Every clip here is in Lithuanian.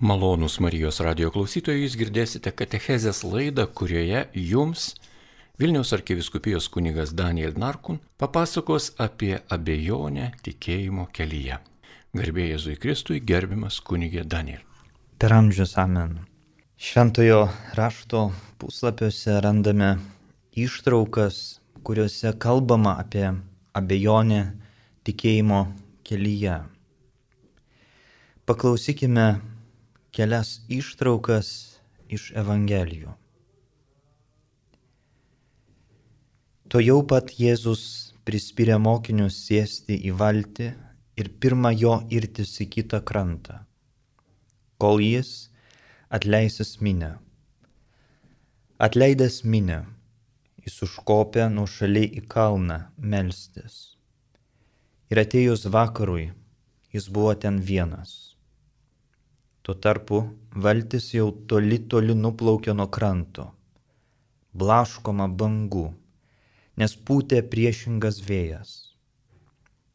Malonus Marijos radio klausytojai, jūs girdėsite Katechezės laidą, kurioje jums Vilniaus arkiviskupijos kunigas Daniel Narkun papasakos apie abejonę tikėjimo kelyje. Garbė Jėzui Kristui, gerbiamas kunigė Daniel. Per amžius amen. Šventojo rašto puslapiuose randame ištraukas, kuriuose kalbama apie abejonę tikėjimo kelyje. Paklausykime kelias ištraukas iš Evangelijų. To jau pat Jėzus prispyrė mokinius sėsti į valtį ir pirmą jo irtis į kitą krantą, kol jis atleisis minę. Atleidęs minę, jis užkopė nuo šaliai į kalną melstis. Ir atėjus vakarui, jis buvo ten vienas. Tuo tarpu valtis jau toli toli nuplaukė nuo kranto, blaškoma bangų, nes pūtė priešingas vėjas.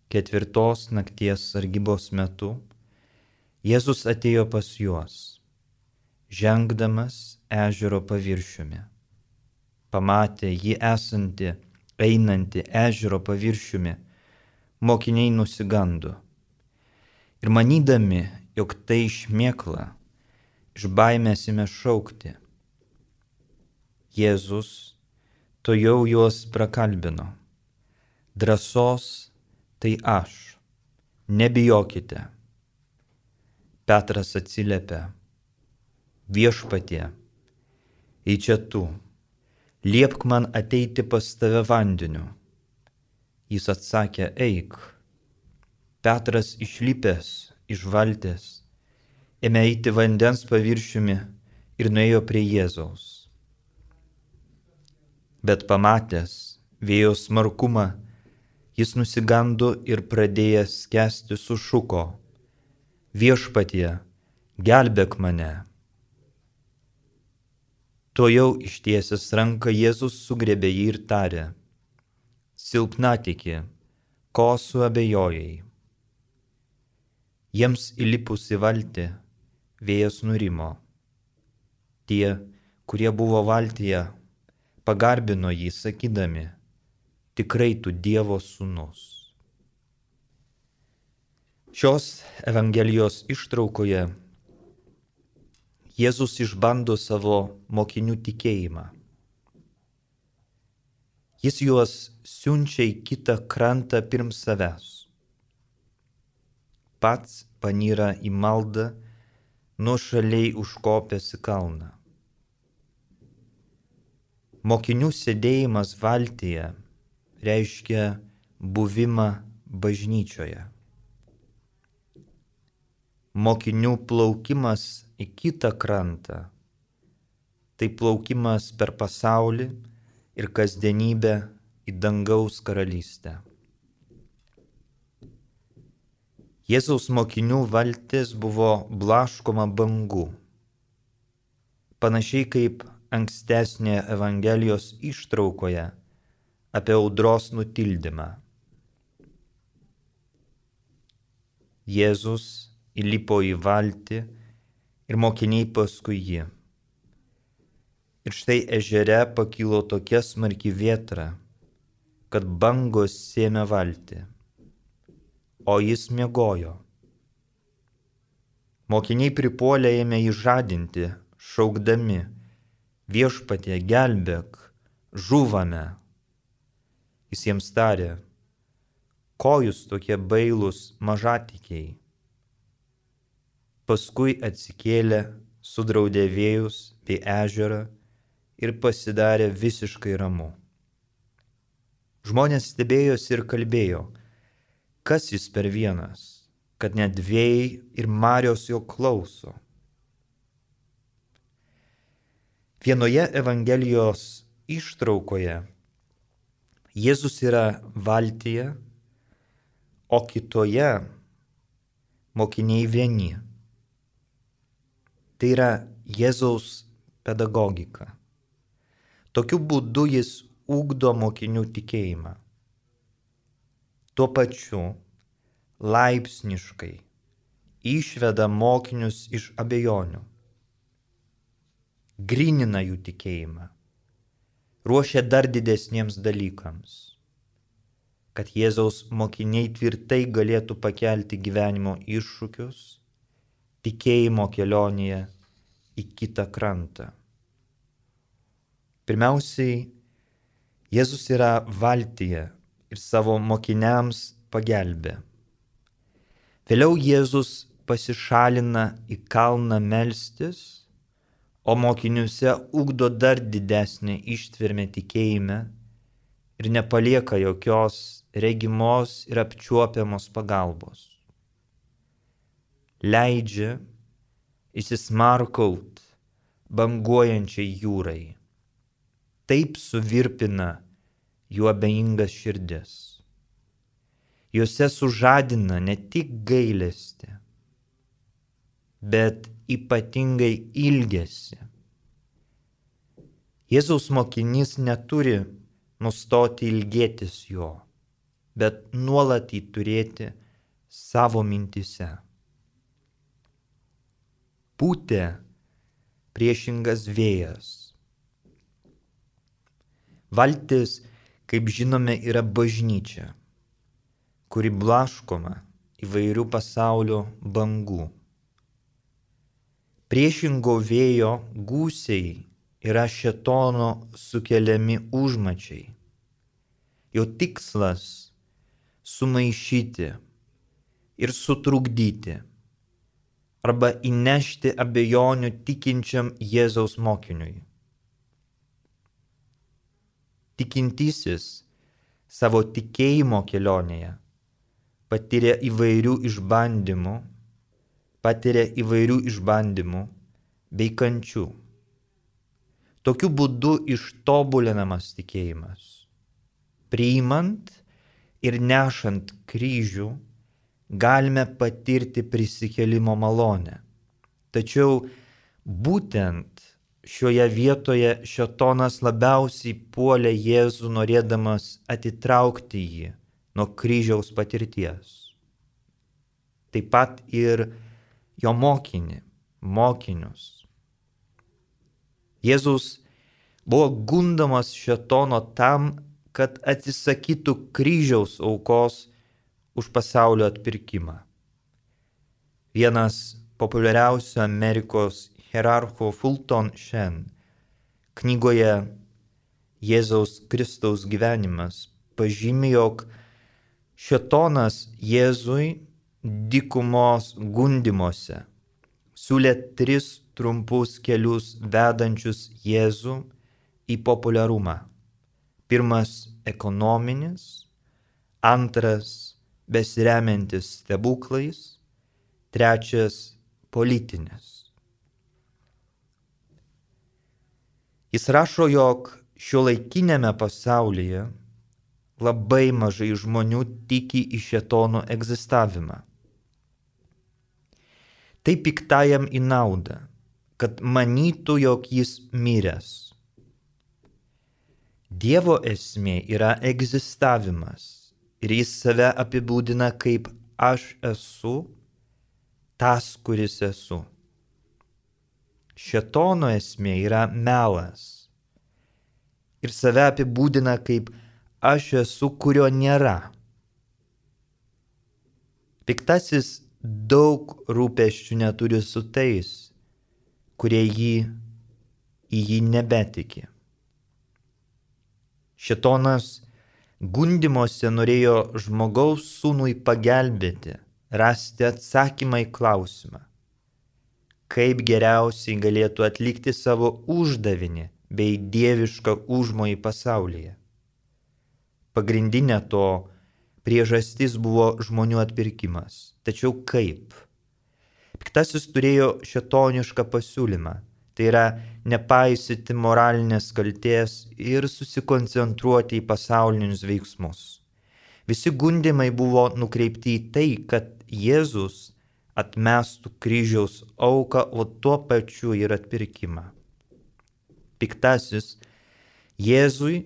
Ketvirtos nakties sargybos metu Jėzus atėjo pas juos, žengdamas ežero paviršiumi. Pamatė jį esantį, einantį ežero paviršiumi, mokiniai nusigando. Ir manydami, jog tai šmėkla, iš baimės įme šaukti. Jėzus to jau juos prakalbino. Drąsos tai aš, nebijokite. Petras atsiliepia, viešpatie, į čia tu, liepk man ateiti pas tave vandeniu. Jis atsakė, eik. Petras išlipęs iš valties, ėmė eiti vandens paviršiumi ir nuėjo prie Jėzaus. Bet pamatęs vėjo smarkumą, jis nusigando ir pradėjęs skęsti sušuko, viešpatie, gelbėk mane. To jau ištiesęs ranką Jėzus sugrebė jį ir tarė, silpnatikė, ko suabejojai. Jiems įlipus į valtį, vėjas nurimo. Tie, kurie buvo valtyje, pagarbino jį sakydami, tikrai tu Dievo sūnus. Šios Evangelijos ištraukoje Jėzus išbando savo mokinių tikėjimą. Jis juos siunčia į kitą krantą pirm savęs pats panyra į maldą, nuošaliai užkopęs į kalną. Mokinių sėdėjimas valtyje reiškia buvimą bažnyčioje. Mokinių plaukimas į kitą krantą - tai plaukimas per pasaulį ir kasdienybę į dangaus karalystę. Jėzaus mokinių valtis buvo blaškoma bangų. Panašiai kaip ankstesnėje Evangelijos ištraukoje apie audros nutildymą. Jėzus įlipo į valtį ir mokiniai paskui jį. Ir štai ežere pakilo tokia smarki vietra, kad bangos sėmė valtį o jis miegojo. Mokiniai pripuolė ėmė jį žadinti, šaukdami, viešpatie gelbėk, žuvame. Jis jiems tarė, ko jūs tokie bailūs mažatikiai. Paskui atsikėlė, sudraudė vėjus bei ežerą ir pasidarė visiškai ramu. Žmonės stebėjosi ir kalbėjo, kas jis per vienas, kad net vėjai ir Marijos jo klauso. Vienoje Evangelijos ištraukoje Jėzus yra valtyje, o kitoje mokiniai vieni. Tai yra Jėzaus pedagogika. Tokiu būdu jis ugdo mokinių tuo pačiu laipsniškai išveda mokinius iš abejonių, grinina jų tikėjimą, ruošia dar didesniems dalykams, kad Jėzaus mokiniai tvirtai galėtų pakelti gyvenimo iššūkius, tikėjimo kelionėje į kitą krantą. Pirmiausiai, Jėzus yra valtyje ir savo mokiniams pagelbė. Vėliau Jėzus pasišalina į kalną melstis, o mokiniuose ugdo dar didesnį ištvermę tikėjime ir nepalieka jokios regimos ir apčiuopiamos pagalbos. Leidžia įsismarkaut banguojančiai jūrai. Taip suvirpina jų abejingas širdis juose sužadina ne tik gailestį, bet ypatingai ilgesi. Jėzaus mokinys neturi nustoti ilgėtis jo, bet nuolat jį turėti savo mintise. Pūtė priešingas vėjas. Valtis, kaip žinome, yra bažnyčia kuri blaškoma įvairių pasaulio bangų. Priešingo vėjo gūsiai yra šetono sukeliami užmačiai. Jo tikslas - sumaišyti ir sutrukdyti arba įnešti abejonių tikinčiam Jėzaus mokiniui. Tikintysis savo tikėjimo kelionėje patiria įvairių išbandymų, patiria įvairių išbandymų bei kančių. Tokiu būdu ištobulinamas tikėjimas. Priimant ir nešant kryžių galime patirti prisikelimo malonę. Tačiau būtent šioje vietoje šetonas labiausiai puolė Jėzų norėdamas atitraukti jį nuo kryžiaus patirties. Taip pat ir jo mokinį, mokinius. Jėzus buvo gundamas šetono tam, kad atsisakytų kryžiaus aukos už pasaulio atpirkimą. Vienas populiariausių Amerikos hierarchų Fulton Shen knygoje Jėzaus Kristaus gyvenimas pažymė, jog Šetonas Jėzui dykumos gundimuose siūlė tris trumpus kelius vedančius Jėzų į populiarumą. Pirmas - ekonominis, antras - besiremiantis stebuklais, trečias - politinis. Jis rašo, jog šio laikinėme pasaulyje labai mažai žmonių tiki į šetono egzistavimą. Tai piktajam į naudą, kad manytų, jog jis miręs. Dievo esmė yra egzistavimas ir jis save apibūdina kaip aš esu, tas, kuris esu. Šetono esmė yra melas ir save apibūdina kaip aš esu, kurio nėra. Piktasis daug rūpeščių neturi su tais, kurie jį į jį nebetiki. Šetonas gundimuose norėjo žmogaus sūnui pagelbėti, rasti atsakymą į klausimą, kaip geriausiai galėtų atlikti savo uždavinį bei dievišką užmojį pasaulyje. Pagrindinė to priežastis buvo žmonių atpirkimas. Tačiau kaip? Piktasis turėjo šetonišką pasiūlymą. Tai yra nepaisyti moralinės kalties ir susikoncentruoti į pasaulinius veiksmus. Visi gundimai buvo nukreipti į tai, kad Jėzus atmestų kryžiaus auką, o tuo pačiu ir atpirkimą. Piktasis Jėzui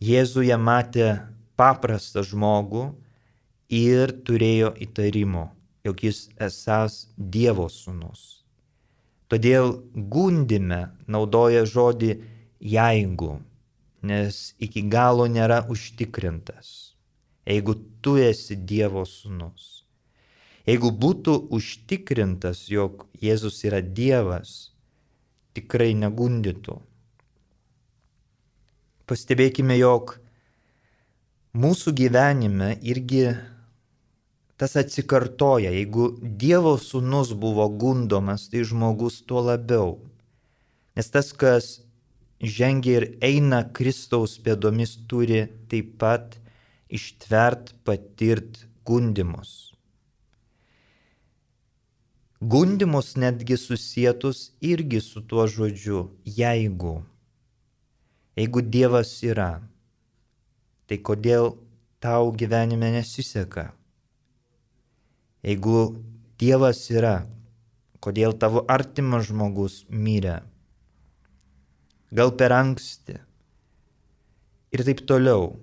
Jėzuje matė paprastą žmogų ir turėjo įtarimo jog jis esas Dievo sūnus. Todėl gundime naudoja žodį jeigu, nes iki galo nėra užtikrintas. Jeigu tu esi Dievo sūnus. Jeigu būtų užtikrintas, jog Jėzus yra Dievas, tikrai negundytų. Pastebėkime, jog mūsų gyvenime irgi tas atsikartoja. Jeigu Dievo sūnus buvo gundomas, tai žmogus tuo labiau. Nes tas, kas žengia ir eina Kristaus pėdomis, turi taip pat ištvert, patirt gundimus. Gundimus netgi susijęs irgi su tuo žodžiu jeigu. Jeigu Dievas yra, tai kodėl tau gyvenime nesiseka? Jeigu Dievas yra, kodėl tavo artimas žmogus mirė? Gal per anksti? Ir taip toliau.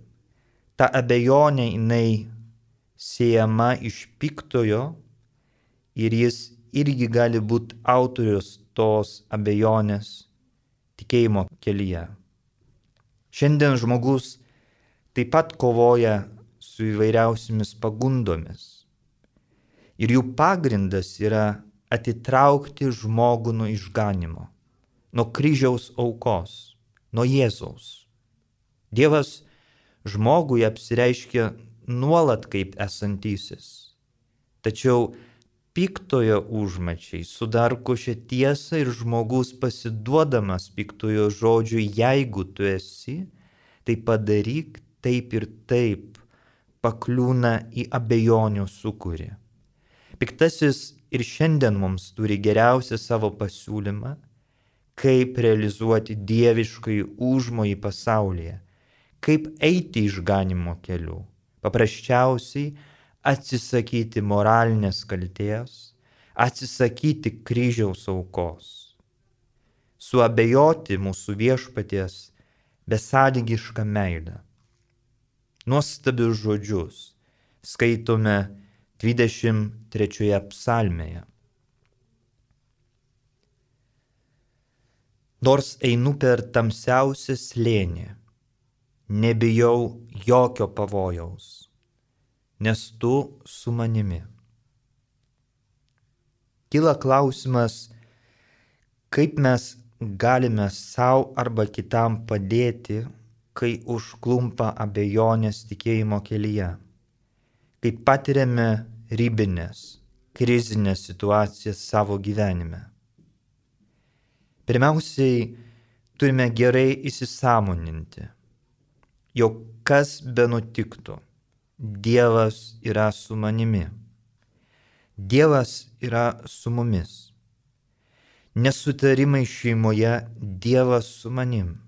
Ta abejonė jinai siejama iš piktojo ir jis irgi gali būti autorius tos abejonės tikėjimo kelyje. Šiandien žmogus taip pat kovoja su įvairiausiamis pagundomis ir jų pagrindas yra atitraukti žmogų nuo išganimo, nuo kryžiaus aukos, nuo Jėzaus. Dievas žmogui apsireiškia nuolat kaip esantysis. Tačiau piktojo užmačiai sudarko šią tiesą ir žmogus pasiduodamas piktojo žodžiui, jeigu tu esi, tai padaryk taip ir taip, pakliūna į abejonių sukūrį. Piktasis ir šiandien mums turi geriausią savo pasiūlymą, kaip realizuoti dieviškai užmojį pasaulyje, kaip eiti išganimo keliu. Paprasčiausiai atsisakyti moralinės kalties, atsisakyti kryžiaus aukos. Suabejoti mūsų viešpaties besąlygišką meilę. Nuostabius žodžius skaitome 23 psalmėje. Nors einu per tamsiausią slėnį, nebijau jokio pavojaus, nes tu su manimi. Kila klausimas, kaip mes galime savo arba kitam padėti, kai užklumpa abejonės tikėjimo kelyje, kai patiriame ribinės, krizinės situacijas savo gyvenime. Pirmiausiai turime gerai įsisamoninti, jog kas be nutiktų, Dievas yra su manimi. Dievas yra su mumis. Nesutarimai šeimoje Dievas su manim.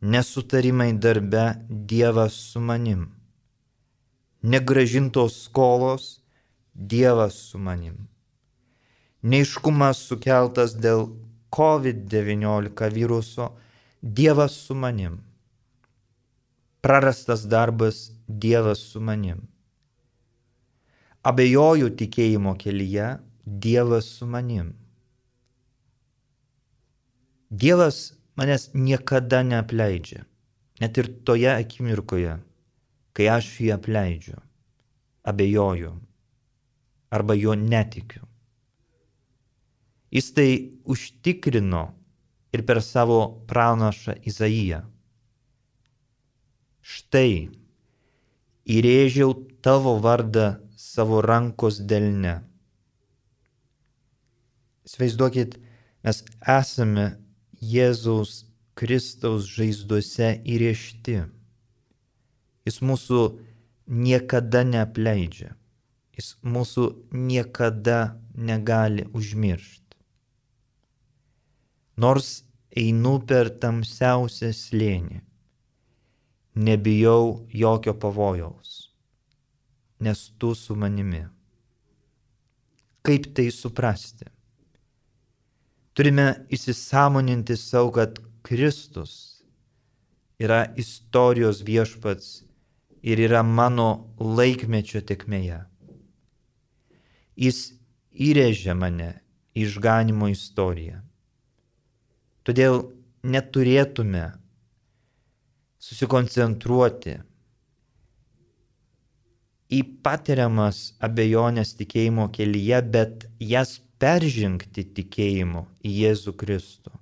Nesutarimai darbe Dievas su manim. Negražintos skolos Dievas su manim. Neiškumas sukeltas dėl COVID-19 viruso, Dievas su manim. Prarastas darbas, Dievas su manim. Abejoju tikėjimo kelyje, Dievas su manim. Dievas manęs niekada neapleidžia, net ir toje akimirkoje, kai aš jį apleidžiu, abejoju arba jo netikiu. Jis tai užtikrino ir per savo pranašą Izaiją. Štai, įrėžiau tavo vardą savo rankos delne. Sveizduokit, mes esame Jėzaus Kristaus žaizduose įrėžti. Jis mūsų niekada neapleidžia jis mūsų niekada negali užmiršti. Nors einu per tamsiausią slėnį, nebijau jokio pavojaus, nes tu su manimi. Kaip tai suprasti? Turime įsisamoninti savo, kad Kristus yra istorijos viešpats ir yra mano laikmečio tekmėje Jis įrėžė mane į išganimo istoriją. Todėl neturėtume susikoncentruoti į patiriamas abejonės tikėjimo kelyje, bet jas peržengti tikėjimu į Jėzų Kristų,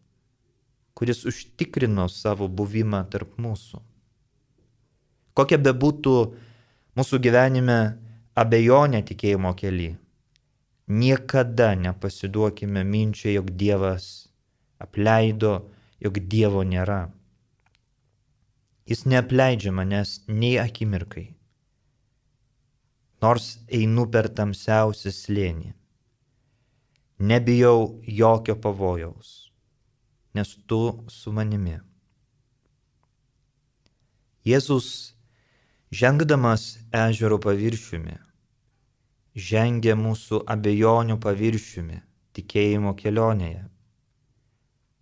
kuris užtikrino savo buvimą tarp mūsų. Kokia bebūtų mūsų gyvenime abejonė tikėjimo keli, niekada nepasiduokime minčiai, jog Dievas apleido, jog Dievo nėra. Jis neapleidžia manęs nei akimirkai, nors einu per tamsiausią slėnį. Nebijau jokio pavojaus, nes tu su manimi. Jėzus Žengdamas ežero paviršiumi, žengia mūsų abejonių paviršiumi tikėjimo kelionėje.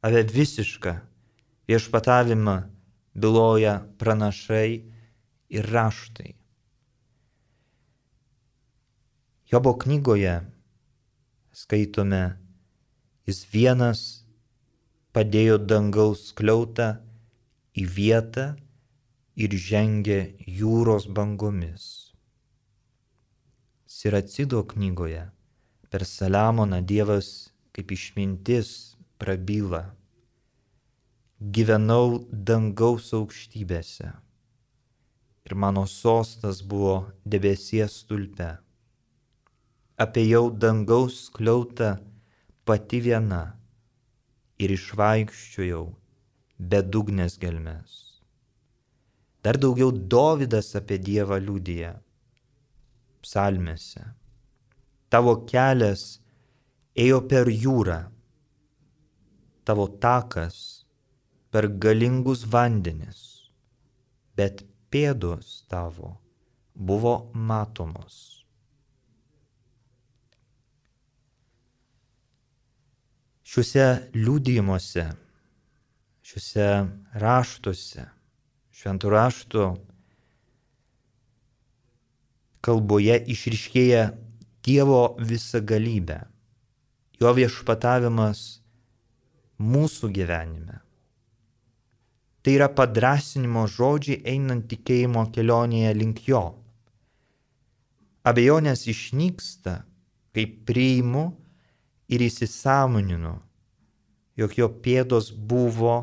Apie visišką viešpatavimą byloja pranašai ir raštai. Jobo knygoje skaitome, jis vienas padėjo dangaus kliautą į vietą, ir žengė jūros bangomis. Siracido knygoje per Saliamoną Dievas kaip išmintis prabyla. Gyvenau dangaus aukštybėse ir mano sostas buvo debesies stulpe. Apėjau dangaus kliautą pati viena ir išvaikščiojau bedugnės gelmes. Dar daugiau Dovydas apie Dievą liūdėja psalmėse. Tavo kelias ėjo per jūrą, tavo takas per galingus vandenis, bet pėdos tavo buvo matomos. Šiuose liūdėjimuose, šiuose raštuose šventų rašto kalboje išriškėja Dievo visagalybė, jo viešpatavimas mūsų gyvenime. Tai yra padrasinimo žodžiai einant tikėjimo kelionėje link jo. Abejonės išnyksta, kai priimu ir įsisamoninu, jog jo pėdos buvo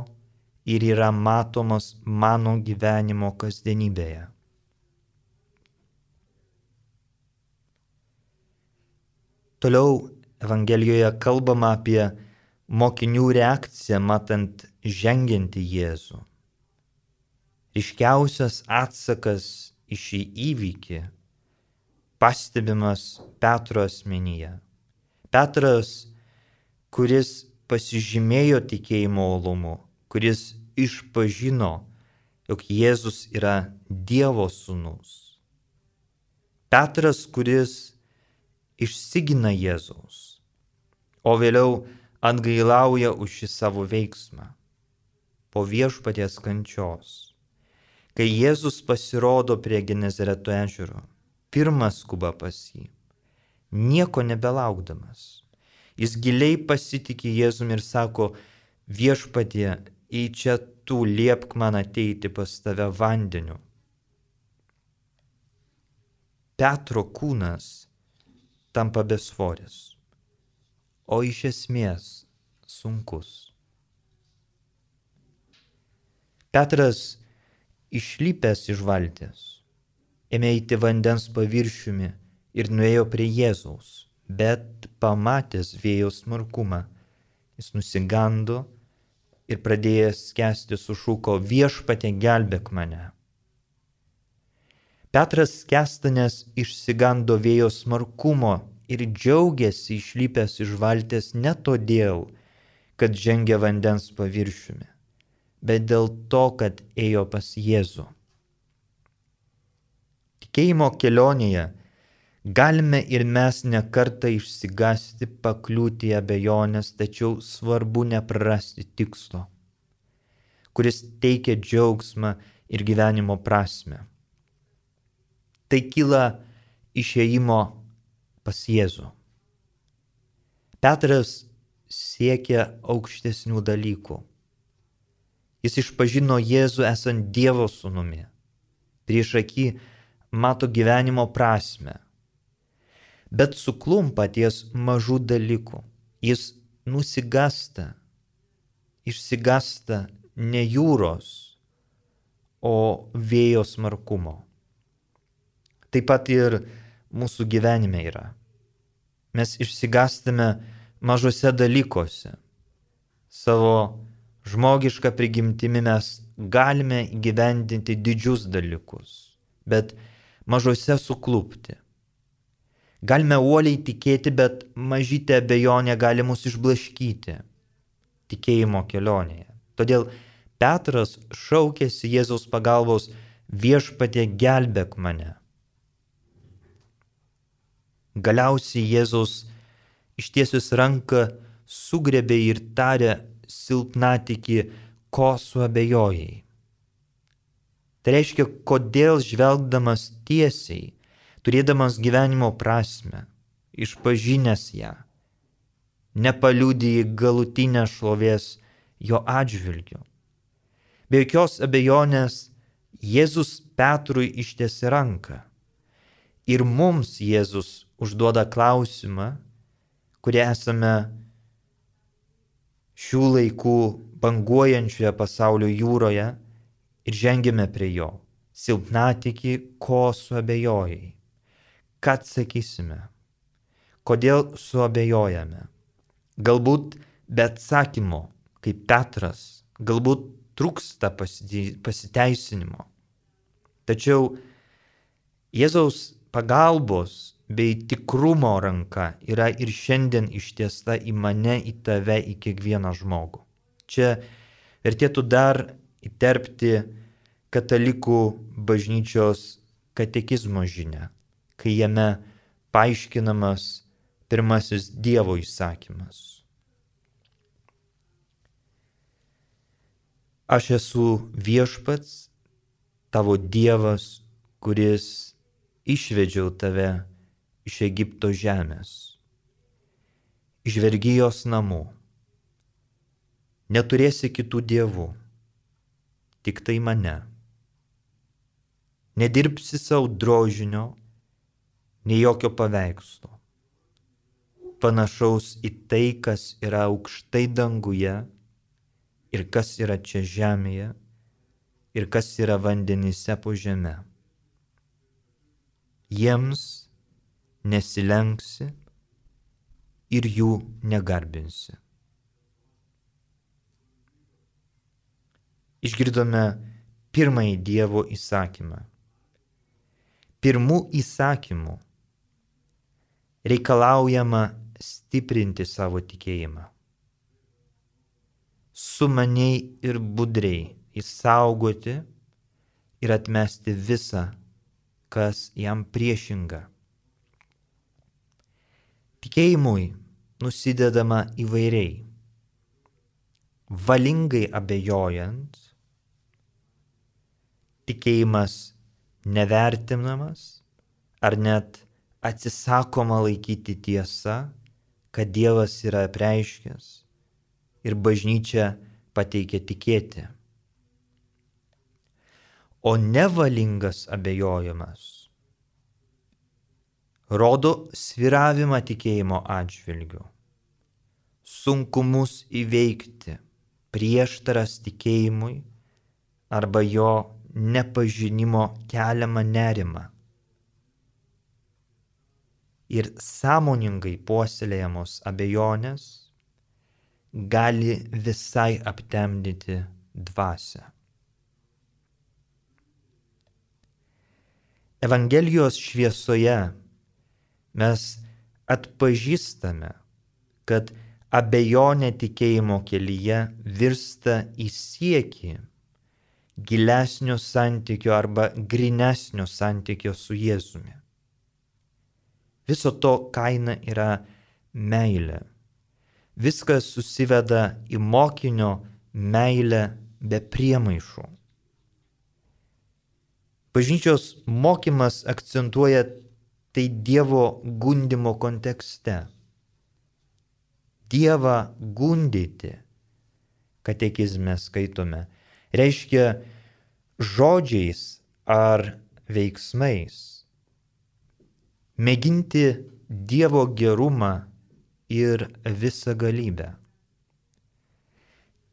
ir yra matomos mano gyvenimo kasdienybėje. Toliau Evangelijoje kalbama apie mokinių reakciją matant žengiantį Jėzų. Iškiausias atsakas į šį įvykį pastebimas Petro asmenyje. Petras, kuris pasižymėjo tikėjimo olumu, kuris išpažino, jog Jėzus yra Dievo sūnus. Petras, kuris išsigina Jėzaus, o vėliau atgailauja už šį savo veiksmą po viešpaties kančios. Kai Jėzus pasirodo prie Genezareto ežero, pirmas skuba pas jį, nieko nebelaukdamas. Jis giliai pasitikė Jėzumi ir sako, viešpatie, į čia tu liepk man ateiti pas tave vandeniu. Petro kūnas tampa besvoris, o iš esmės sunkus. Petras išlipęs iš valties, ėmė eiti vandens paviršiumi ir nuėjo prie Jėzaus, bet pamatęs vėjo smarkumą, jis nusigando ir pradėjęs skęsti sušūko viešpatė gelbėk mane. Petras skęstanės išsigando vėjo smarkumo ir džiaugiasi išlypęs iš valties ne todėl, kad žengia vandens paviršiumi, bet dėl to, kad ėjo pas Jėzų. Tikėjimo kelionėje Galime ir mes nekartą išsigasti, pakliūti abejonės, tačiau svarbu neprarasti tikslo, kuris teikia džiaugsmą ir gyvenimo prasme. Tai kyla išėjimo pas Jėzų. Petras siekia aukštesnių dalykų. Jis išpažino Jėzų esant Dievo sūnumi. Prieš akį mato gyvenimo prasme. Bet suklumpa ties mažų dalykų. Jis nusigasta, išsigasta ne jūros, o vėjo smarkumo. Taip pat ir mūsų gyvenime yra. Mes išsigastame mažose dalykuose. Savo žmogišką prigimtimi mes galime gyvendinti didžius dalykus, bet mažose suklūpti. Galime uoliai tikėti, bet mažytė abejonė gali mus išblaškyti tikėjimo kelionėje. Todėl Petras šaukėsi Jėzaus pagalbos viešpatė gelbėk mane. Galiausiai Jėzaus ištiesius ranką sugrebė ir tarė silpnatikį, ko suabejojai. Tai reiškia, kodėl žvelgdamas tiesiai, turėdamas gyvenimo prasme, išpažinęs ją, nepaliūdėjai galutinę šlovės jo atžvilgiu. Be jokios abejonės Jėzus Petrui ištiesi ranką. Ir mums Jėzus užduoda klausimą, kurie esame šių laikų banguojančioje pasaulio jūroje ir žengėme prie jo. Silpnatikį, ko suabejojai. Ką atsakysime? Kodėl suabejojame? Galbūt be atsakymo, kaip Petras, galbūt trūksta pasiteisinimo. Tačiau Jėzaus pagalbos bei tikrumo ranka yra ir šiandien ištiesta į mane, į tave, į kiekvieną žmogų. Čia vertėtų dar įterpti katalikų bažnyčios katekizmo žinę, kai jame paaiškinamas pirmasis Dievo įsakymas. Aš esu viešpats, tavo Dievas, kuris išvedžiau tave iš Egipto žemės, iš vergyjos namų. Neturėsi kitų dievų, tik tai mane. Nedirbsi savo drožinio, nei jokio paveikslo. Panašaus į tai, kas yra aukštai danguje ir kas yra čia žemėje ir kas yra vandenyse po žemę. Jiems nesilenksi ir jų negarbinsi. Išgirdome pirmąjį Dievo įsakymą. Pirmų įsakymų reikalaujama stiprinti savo tikėjimą. Sumaniai ir budriai įsaugoti ir atmesti visą, kas jam priešinga. Tikėjimui nusidedama įvairiai. Valingai abejojant, tikėjimas nevertinamas ar net atsisakoma laikyti tiesą, kad Dievas yra apreiškęs ir bažnyčia pateikia tikėti. O nevalingas abejojimas rodo sviravimą tikėjimo atžvilgiu, sunkumus įveikti, prieštaras tikėjimui arba jo nepažinimo keliamą nerimą. Ir sąmoningai puoselėjamos abejonės gali visai aptemdyti dvasę. Evangelijos šviesoje mes atpažįstame, kad abejonė tikėjimo kelyje virsta į siekį gilesnio santykio arba grinesnio santykio su Jėzumi. Viso to kaina yra meilė. Viskas susiveda į mokinio meilę be priemaišų. Bažnyčios mokymas akcentuoja tai Dievo gundimo kontekste. Dievą gundyti, katekizme skaitome, reiškia žodžiais ar veiksmais. Mėginti Dievo gerumą ir visą galybę.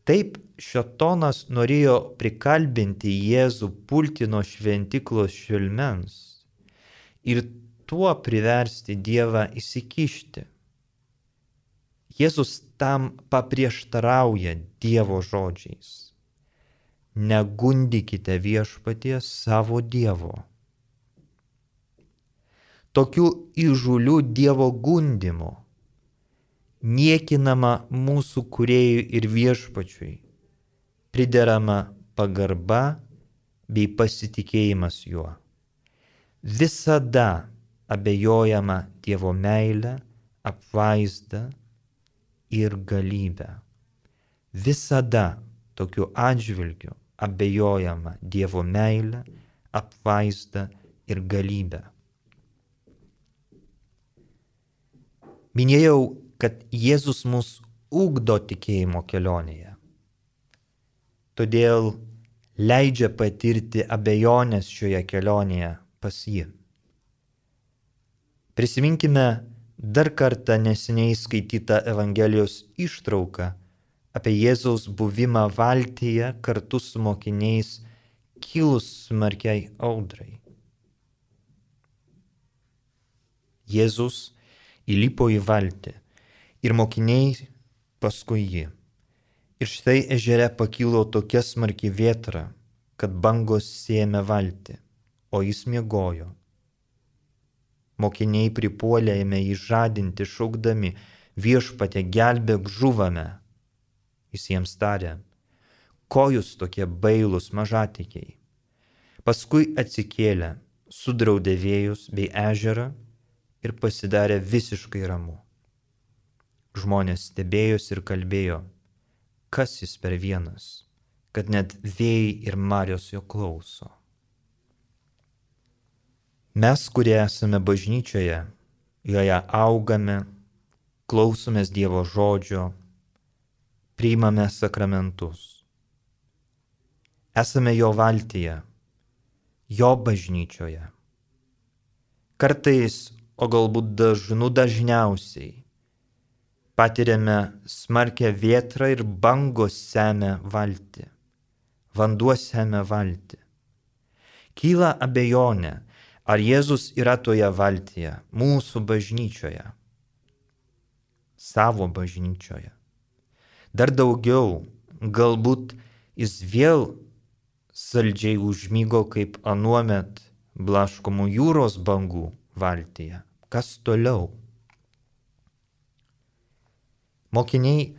Taip šetonas norėjo prikalbinti Jėzų pulti nuo šventiklos šilmens ir tuo priversti Dievą įsikišti. Jėzus tam paprieštarauja Dievo žodžiais. Negundykite viešpaties savo Dievo. Tokiu įžuliu Dievo gundimu niekinama mūsų kuriejui ir viešpačiui, priderama pagarba bei pasitikėjimas juo. Visada abejojama Dievo meilė, apvaizda ir galybę. Visada tokiu atžvilgiu abejojama Dievo meilė, apvaizda ir galybė. Minėjau, kad Jėzus mus ugdo tikėjimo kelionėje. Todėl leidžia patirti abejonės šioje kelionėje pas jį. Prisiminkime dar kartą neseniai skaitytą Evangelijos ištrauką apie Jėzaus buvimą valtyje kartu su mokiniais kilus smarkiai audrai. Jėzus įlipo į valtį ir mokiniai paskui jį. Ir štai ežere pakilo tokia smarki vėtra, kad bangos sėmė valtį, o jis miegojo Mokiniai pripuolė ėmė jį žadinti, šaukdami, viešpatė gelbėk žuvame. Jis jiems tarė, ko jūs tokie bailūs mažatikiai. Paskui atsikėlė, sudraudė vėjus bei ežerą ir pasidarė visiškai ramu. Žmonės stebėjosi ir kalbėjo, kas jis per vienas, kad net vėjai ir marios jo klauso. Mes, kurie esame bažnyčioje, joje augame, klausomės Dievo žodžio, priimame sakramentus. Esame jo valtyje, jo bažnyčioje. Kartais, o galbūt dažnu dažniausiai, patiriame smarkę vietrą ir bangos semia valtį, vanduo semia valtį. Kyla abejonė, Ar Jėzus yra toje valtyje, mūsų bažnyčioje, savo bažnyčioje? Dar daugiau, galbūt jis vėl saldžiai užmygo kaip anuomet blaškomų jūros bangų valtyje. Kas toliau? Mokiniai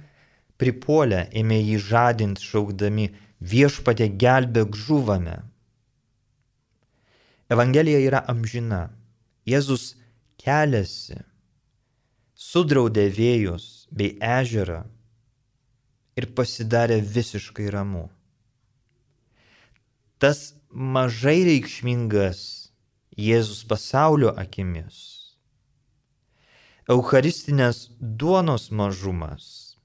pripuolę ėmė jį žadinti šaukdami viešpatė gelbėk žuvame. Evangelija yra amžina. Jėzus keliasi, sudraudė vėjus bei ežerą ir pasidarė visiškai ramu. Tas mažai reikšmingas Jėzus pasaulio akimis. Eucharistinės duonos mažumas.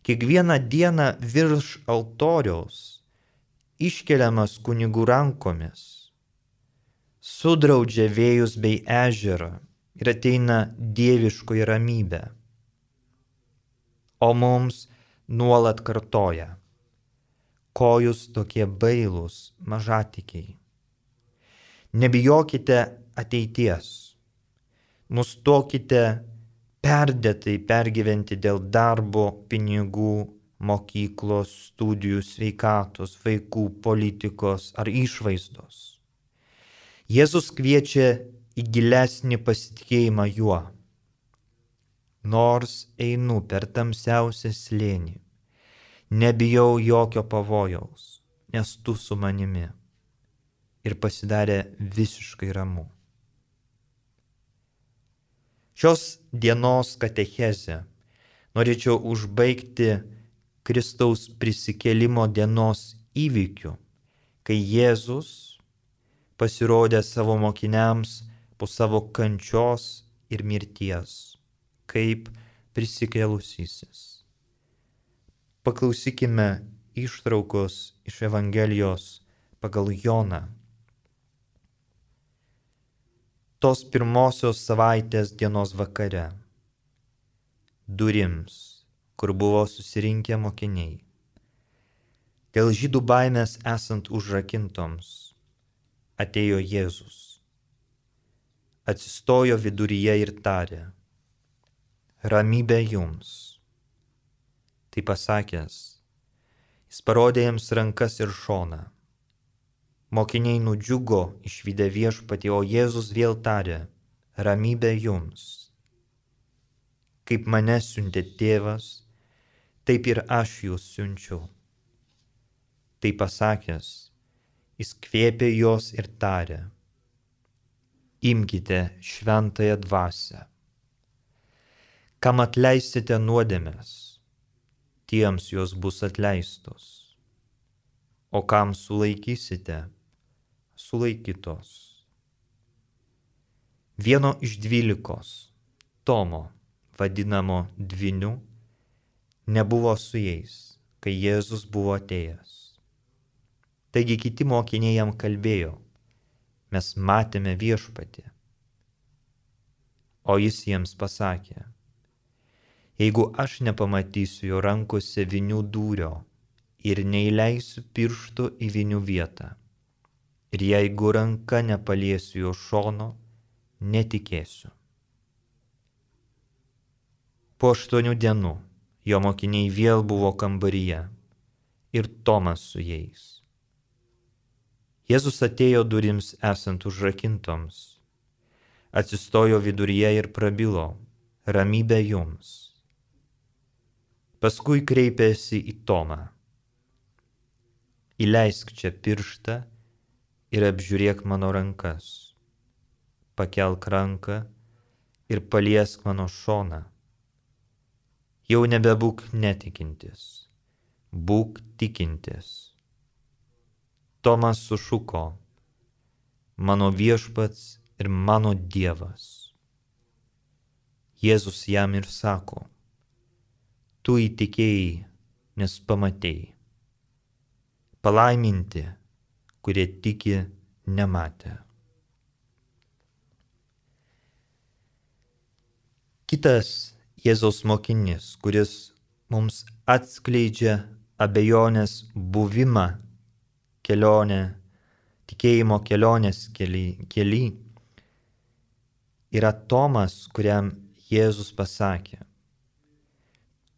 Kiekvieną dieną virš altoriaus iškeliamas kunigų rankomis sudraudžia vėjus bei ežerą ir ateina dieviškoji ramybė. O mums nuolat kartoja, ko jūs tokie bailūs, mažatikiai. Nebijokite ateities, nustokite perdėtai pergyventi dėl darbo, pinigų, mokyklos, studijų, sveikatos, vaikų, politikos ar išvaizdos Jėzus kviečia į gilesnį pasitikėjimą juo. Nors einu per tamsiausią slėnį, nebijau jokio pavojaus, nes tu su manimi. Ir pasidarė visiškai ramu. Šios dienos katechezę norėčiau užbaigti Kristaus prisikelimo dienos įvykiu, kai Jėzus pasirodė savo mokiniams po savo kančios ir mirties, kaip prisikėlusysis. Paklausykime ištraukos iš Evangelijos pagal Joną. Tos pirmosios savaitės dienos vakare durims, kur buvo susirinkę mokiniai. Dėl žydų baimės esant užrakintoms, atėjo Jėzus. Atsistojo viduryje ir tarė, ramybė jums. Tai pasakęs, jis parodė jiems rankas ir šoną. Mokiniai nudžiugo išvykę viešpatį, o Jėzus vėl tarė, ramybė jums. Kaip mane siuntė tėvas, taip ir aš jūs siunčiu. Tai pasakęs, jis kvėpė jos ir tarė, imkite šventąją dvasę kam atleisite nuodėmės, tiems jos bus atleistos, o kam sulaikysite, sulaikytos. Vieno iš dvylikos, Tomo, vadinamo dviniu, nebuvo su jais, kai Jėzus buvo atėjęs. Taigi kiti mokiniai jam kalbėjo, mes matėme viešpatį. O jis jiems pasakė, jeigu aš nepamatysiu jo rankose vinių dūrio ir neįleisiu piršto į vinių vietą. Ir jeigu ranka nepaliesiu jo šono, netikėsiu. Po aštuonių dienų jo mokiniai vėl buvo kambaryje ir Tomas su jais. Jėzus atėjo durims esant užrakintoms, atsistojo viduryje ir prabilo, ramybė jums. Paskui kreipėsi į Tomą. Įleisk čia pirštą ir apžiūrėk mano rankas. Pakelk ranką ir paliesk mano šoną. Jau nebebūk netikintis, būk tikintis. Tomas sušuko, mano viešpats ir mano Dievas. Jėzus jam ir sako, tu įtikėjai, nes pamatėjai. Palaiminti, kurie tiki nematę. Kitas Jėzaus mokinys, kuris mums atskleidžia abejonės buvimą kelionę, tikėjimo kelionės keli, keli, yra Tomas, kuriam Jėzus pasakė,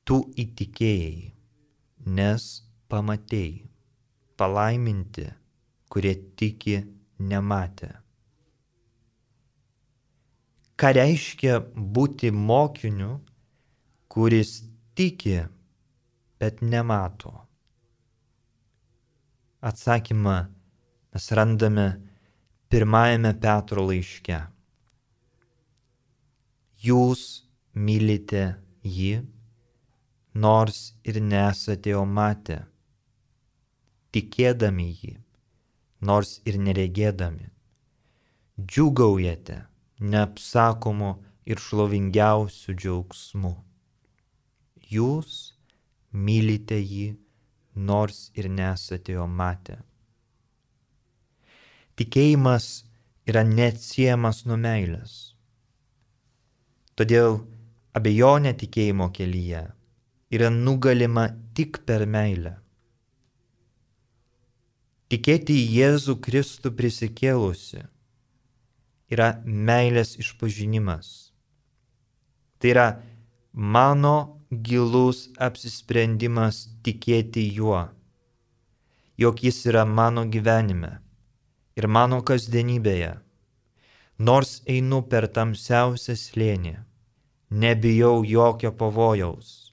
tu įtikėjai, nes pamatėjai, palaiminti, kurie tiki nematę. Ką reiškia būti mokiniu, kuris tiki, bet nemato? Atsakymą mes randame pirmajame Petro laiške. Jūs mylite jį nors ir nesate jo matę, tikėdami jį, nors ir neregėdami. Džiugaujate neapsakomu ir šlovingiausiu džiaugsmu. Jūs mylite jį, nors ir nesate jo matę. Tikėjimas yra neatsiejamas nuo meilės. Todėl abejonė tikėjimo kelyje yra nugalima tik per meilę. Tikėti į Jėzų Kristų prisikėlusi yra meilės išpažinimas. Tai yra mano gilus apsisprendimas tikėti juo, jog jis yra mano gyvenime ir mano kasdienybėje. Nors einu per tamsiausią slėnį, nebijau jokio pavojaus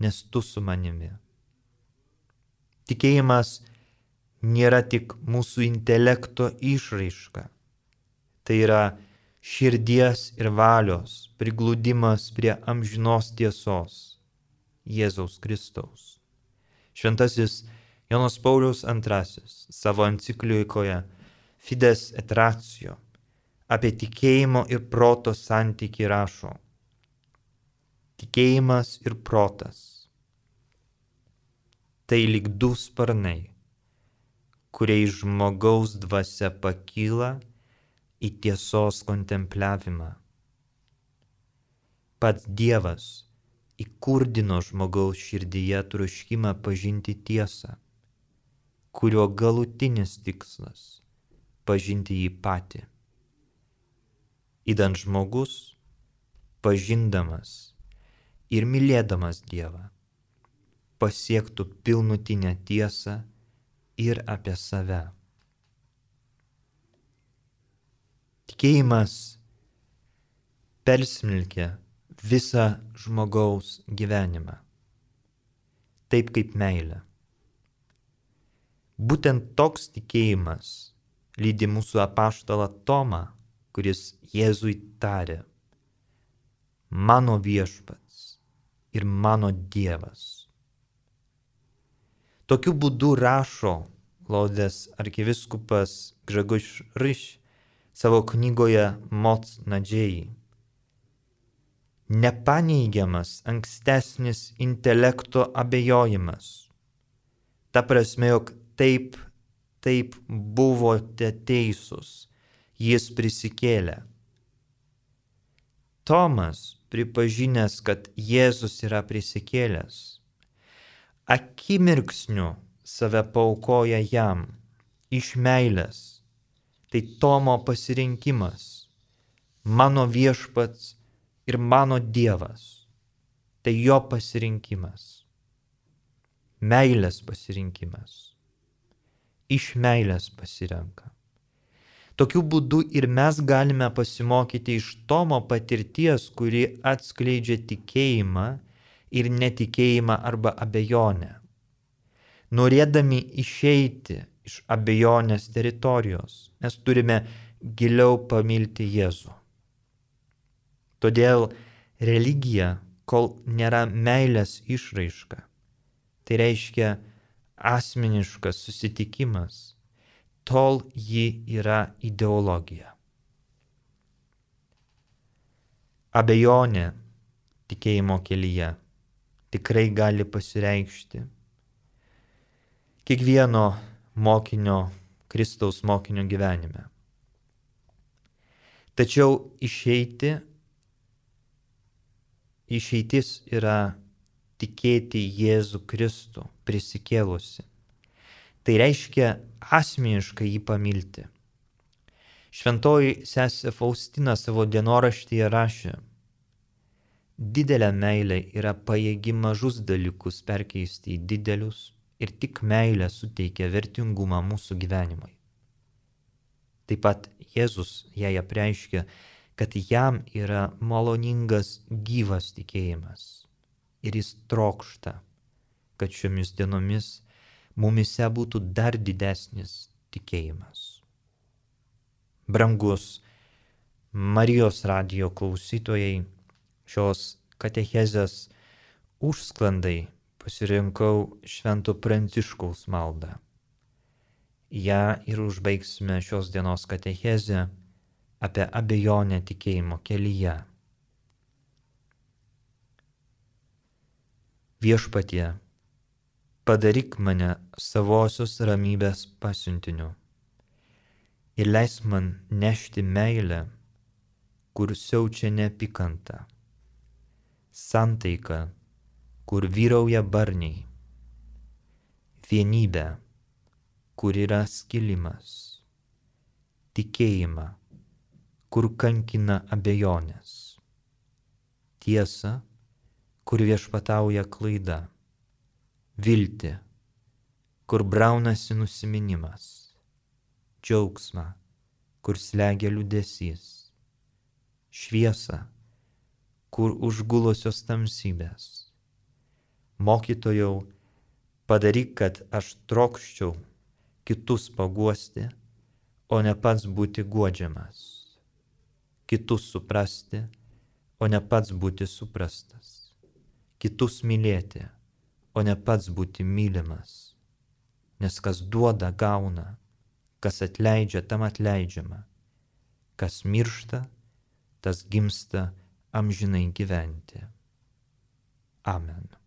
nes tu su manimi. Tikėjimas nėra tik mūsų intelekto išraiška. Tai yra širdies ir valios prigludimas prie amžinos tiesos Jėzaus Kristaus. Šventasis Jonas Paulius II savo enciklikoje Fides et Ratio apie tikėjimo ir proto santyki rašo. tikėjimas ir protas. Tai lyg du sparnai, kuriais žmogaus dvasia pakyla į tiesos kontempliavimą. Pats Dievas įkurdino žmogaus širdyje troškimą pažinti tiesą, kurio galutinis tikslas - pažinti jį patį. Įdant žmogus, pažindamas ir mylėdamas Dievą, pasiektų pilnutinę tiesą ir apie save. Tikėjimas persmelkia visą žmogaus gyvenimą, taip kaip meilė. Būtent toks tikėjimas lydi mūsų apaštalą Tomą, kuris Jėzui tarė, mano viešpats ir mano Dievas. Tokiu būdu rašo Laudės arkiviskupas Gžeguš Ryš savo knygoje Moc Nadžiai. Nepaneigiamas ankstesnis intelekto abejojimas. Ta prasme, jog taip, taip buvote teisūs, jis prisikėlė. Tomas, pripažinęs, kad Jėzus yra prisikėlęs, akimirksniu save paukoja jam iš meilės. Tai Tomo pasirinkimas, mano viešpats ir mano Dievas. Tai jo pasirinkimas. Meilės pasirinkimas. Iš meilės pasirenka. Tokiu būdu ir mes galime pasimokyti iš Tomo patirties, kuri atskleidžia tikėjimą ir netikėjimą arba abejonę. Norėdami išeiti iš abejonės teritorijos, mes turime giliau pamilti Jėzų. Todėl religija, kol nėra meilės išraiška, tai reiškia asmeniškas susitikimas tol ji yra ideologija. Abejonė tikėjimo kelyje tikrai gali pasireikšti kiekvieno mokinio, Kristaus mokinio gyvenime. Tačiau išeiti, išeitis yra tikėti Jėzų Kristų prisikėlusi. Tai reiškia asmeniškai jį pamilti. Šventoji sesė Faustina savo dienoraštyje rašė, didelė meilė yra pajėgi mažus dalykus perkeisti į didelius ir tik meilė suteikia vertingumą mūsų gyvenimui. Taip pat Jėzus jai apreiškia, kad jam yra maloningas gyvas tikėjimas ir jis trokšta, kad šiomis dienomis mumise būtų dar didesnis tikėjimas. Brangus Marijos radio klausytojai, šios katechezės užsklandai pasirinkau Švento Pranciškaus maldą. Ja ir užbaigsime šios dienos katechezę apie abejonę tikėjimo kelyje. Viešpatie, padaryk mane savosios ramybės pasiuntiniu ir leis man nešti meilę, kur siaučia neapykanta, santaika, kur vyrauja barniai, vienybę, kur yra skilimas, tikėjimą, kur kankina abejonės, tiesa, kur viešpatauja klaida. Viltį, kur braunasi nusiminimas, džiaugsmą, kur slegia liūdėsys, šviesą, kur užgulusios tamsybės. Mokytojau, padaryk, kad aš trokščiau kitus paguosti, o ne pats būti guodžiamas, kitus suprasti, o ne pats būti suprastas, kitus mylėti o ne pats būti mylimas. Nes kas duoda, gauna, kas atleidžia, tam atleidžiama, kas miršta, tas gimsta amžinai gyventi. Amen.